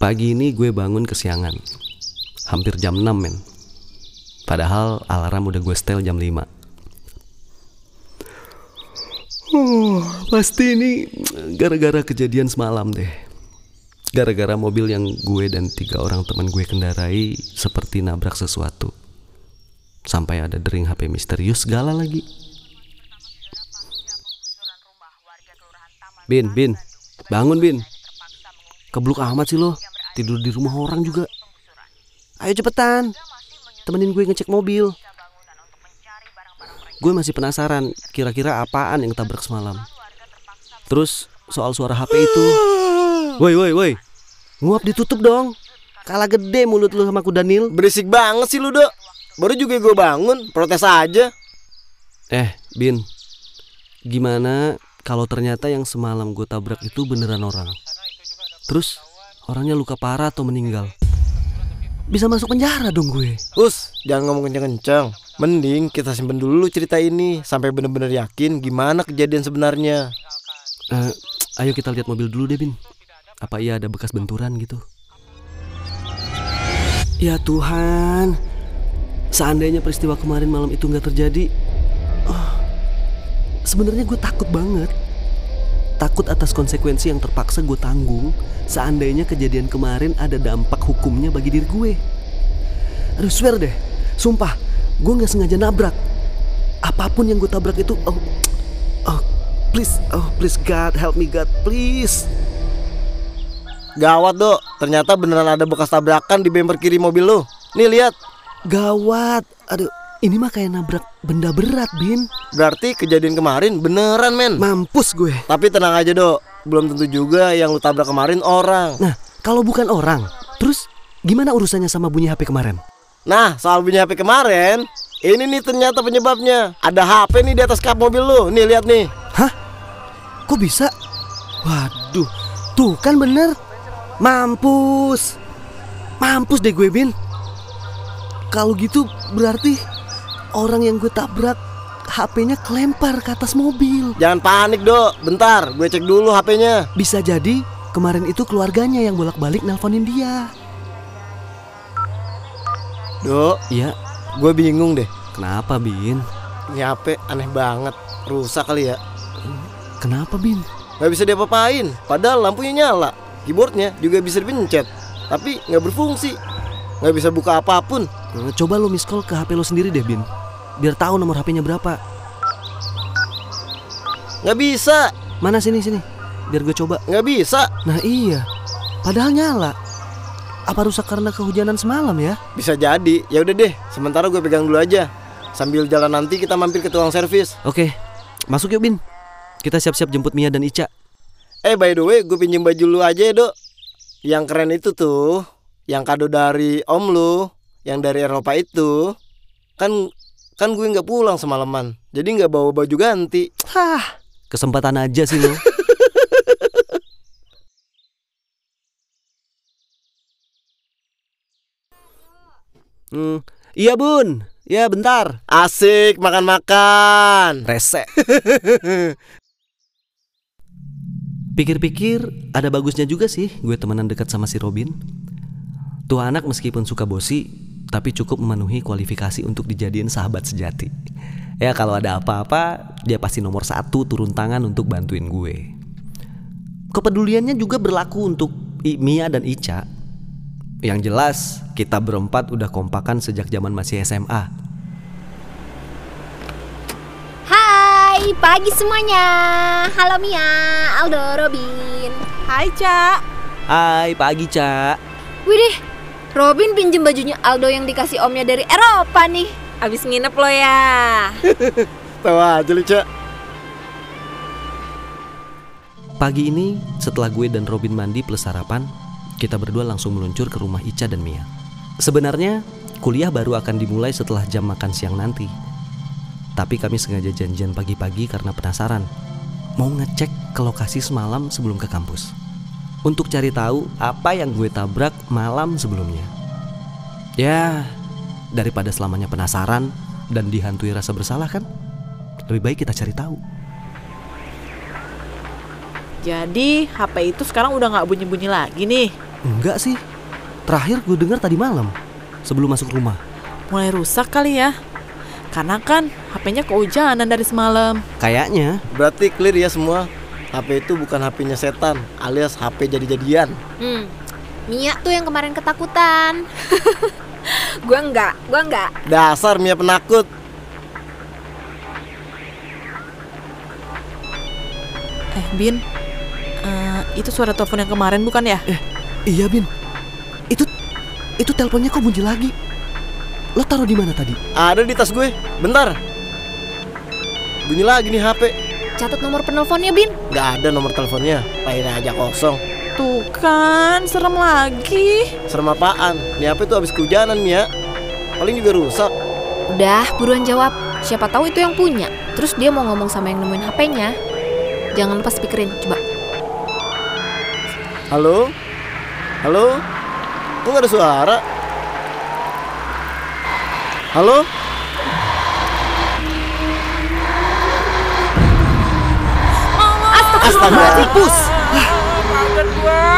Pagi ini gue bangun kesiangan. Hampir jam 6 men. Padahal alarm udah gue setel jam 5. Oh, pasti ini gara-gara kejadian semalam deh. Gara-gara mobil yang gue dan tiga orang teman gue kendarai seperti nabrak sesuatu. Sampai ada dering HP misterius segala lagi. Bin, Bin, bangun Bin. Kebluk amat sih lo, tidur di rumah orang juga. Ayo cepetan, temenin gue ngecek mobil. Gue masih penasaran kira-kira apaan yang tabrak semalam. Terus soal suara HP itu. Woi, woi, woi. Nguap ditutup dong. Kalah gede mulut lu sama aku Daniel. Berisik banget sih lu, Dok. Baru juga gue bangun, protes aja. Eh, Bin. Gimana kalau ternyata yang semalam gue tabrak itu beneran orang? Terus orangnya luka parah atau meninggal? Bisa masuk penjara dong gue. Us, jangan ngomong kenceng-kenceng. Mending kita simpen dulu cerita ini sampai bener-bener yakin gimana kejadian sebenarnya. Eh, ayo kita lihat mobil dulu deh, Bin. Apa iya ada bekas benturan gitu? Ya Tuhan, seandainya peristiwa kemarin malam itu nggak terjadi, sebenarnya gue takut banget. Takut atas konsekuensi yang terpaksa gue tanggung seandainya kejadian kemarin ada dampak hukumnya bagi diri gue. Aduh, swear deh, sumpah, gue nggak sengaja nabrak. Apa pun yang gue tabrak itu, oh, oh, please, oh, please God, help me God, please. Gawat, Dok. Ternyata beneran ada bekas tabrakan di bumper kiri mobil lu. Nih lihat. Gawat, aduh, ini mah kayak nabrak benda berat, Bin. Berarti kejadian kemarin beneran, men. Mampus gue. Tapi tenang aja, Dok. Belum tentu juga yang lu tabrak kemarin orang. Nah, kalau bukan orang, terus gimana urusannya sama bunyi HP kemarin? Nah, soal bunyi HP kemarin, ini nih ternyata penyebabnya. Ada HP nih di atas kap mobil lu. Nih lihat nih. Hah? Kok bisa? Waduh, tuh kan bener. Mampus. Mampus deh gue, Bin. Kalau gitu berarti orang yang gue tabrak HP-nya kelempar ke atas mobil. Jangan panik, Dok. Bentar, gue cek dulu HP-nya. Bisa jadi kemarin itu keluarganya yang bolak-balik nelponin dia. Dok, Iya, gue bingung deh. kenapa, Bin? Ini HP aneh banget. Rusak kali ya. Kenapa, Bin? Gak bisa diapa-apain. Padahal lampunya nyala. Keyboardnya juga bisa dipencet. Tapi nggak berfungsi. Nggak bisa buka apa pun. Eh, Coba lo miss call ke HP lo sendiri deh, Bin. Biar tahu nomor HP-nya berapa. Nggak bisa. Mana sini sini? Biar gue coba. Nggak bisa. Nah iya, padahal nyala. Apa rusak karena kehujanan semalam ya? Bisa jadi. Ya udah deh. Sementara gue pegang dulu aja. Sambil jalan nanti kita mampir ke tukang servis. Oke, masuk yuk Bin. Kita siap-siap jemput Mia dan Ica. Eh by the way, gue pinjem baju lu aja ya, Dok. Yang keren itu tuh, yang kado dari om lu, yang dari Eropa itu. Kan kan gue nggak pulang semalaman. Jadi nggak bawa baju ganti. Hah, kesempatan aja sih lo. hmm, iya Bun, ya bentar. Asik makan-makan. Rese. Pikir-pikir ada bagusnya juga sih gue temenan dekat sama si Robin. Tuh anak meskipun suka bosi, tapi cukup memenuhi kualifikasi untuk dijadiin sahabat sejati. Ya kalau ada apa-apa, dia pasti nomor satu turun tangan untuk bantuin gue. Kepeduliannya juga berlaku untuk I- Mia dan Ica. Yang jelas, kita berempat udah kompakan sejak zaman masih SMA. Hai, pagi semuanya. Halo Mia, Aldo, Robin. Hai, Cak. Hai, pagi, Ca. Widih, Robin pinjem bajunya Aldo yang dikasih omnya dari Eropa nih. Abis nginep lo ya. Tahu aja lu, Cak. Pagi ini, setelah gue dan Robin mandi plus sarapan, kita berdua langsung meluncur ke rumah Ica dan Mia. Sebenarnya, kuliah baru akan dimulai setelah jam makan siang nanti. Tapi kami sengaja janjian pagi-pagi karena penasaran. Mau ngecek ke lokasi semalam sebelum ke kampus. Untuk cari tahu apa yang gue tabrak malam sebelumnya. Ya, daripada selamanya penasaran dan dihantui rasa bersalah kan? Lebih baik kita cari tahu. Jadi HP itu sekarang udah nggak bunyi-bunyi lagi nih. Enggak sih. Terakhir gue dengar tadi malam sebelum masuk rumah. Mulai rusak kali ya. Karena kan HP-nya kehujanan dari semalam. Kayaknya Berarti clear ya semua. HP itu bukan HP-nya setan, alias HP jadi-jadian. Hmm. Mia tuh yang kemarin ketakutan. Gua enggak, gua enggak. Dasar Mia penakut. Eh, Bin. eh, itu suara telepon yang kemarin bukan ya? iya Bin. Itu itu teleponnya kok bunyi lagi. Lo taruh di mana tadi? Ada di tas gue. Bentar. Bunyi lagi nih HP. Catat nomor penelponnya, Bin. Gak ada nomor teleponnya. Lain aja kosong. Tuh kan, serem lagi. Serem apaan? Nih HP tuh habis kehujanan Mia. Paling juga rusak. Udah, buruan jawab. Siapa tahu itu yang punya. Terus dia mau ngomong sama yang nemuin HP-nya. Jangan lupa speakerin, coba. Halo? Halo? Kok gak ada suara? Halo? Astaga. Kaget gua.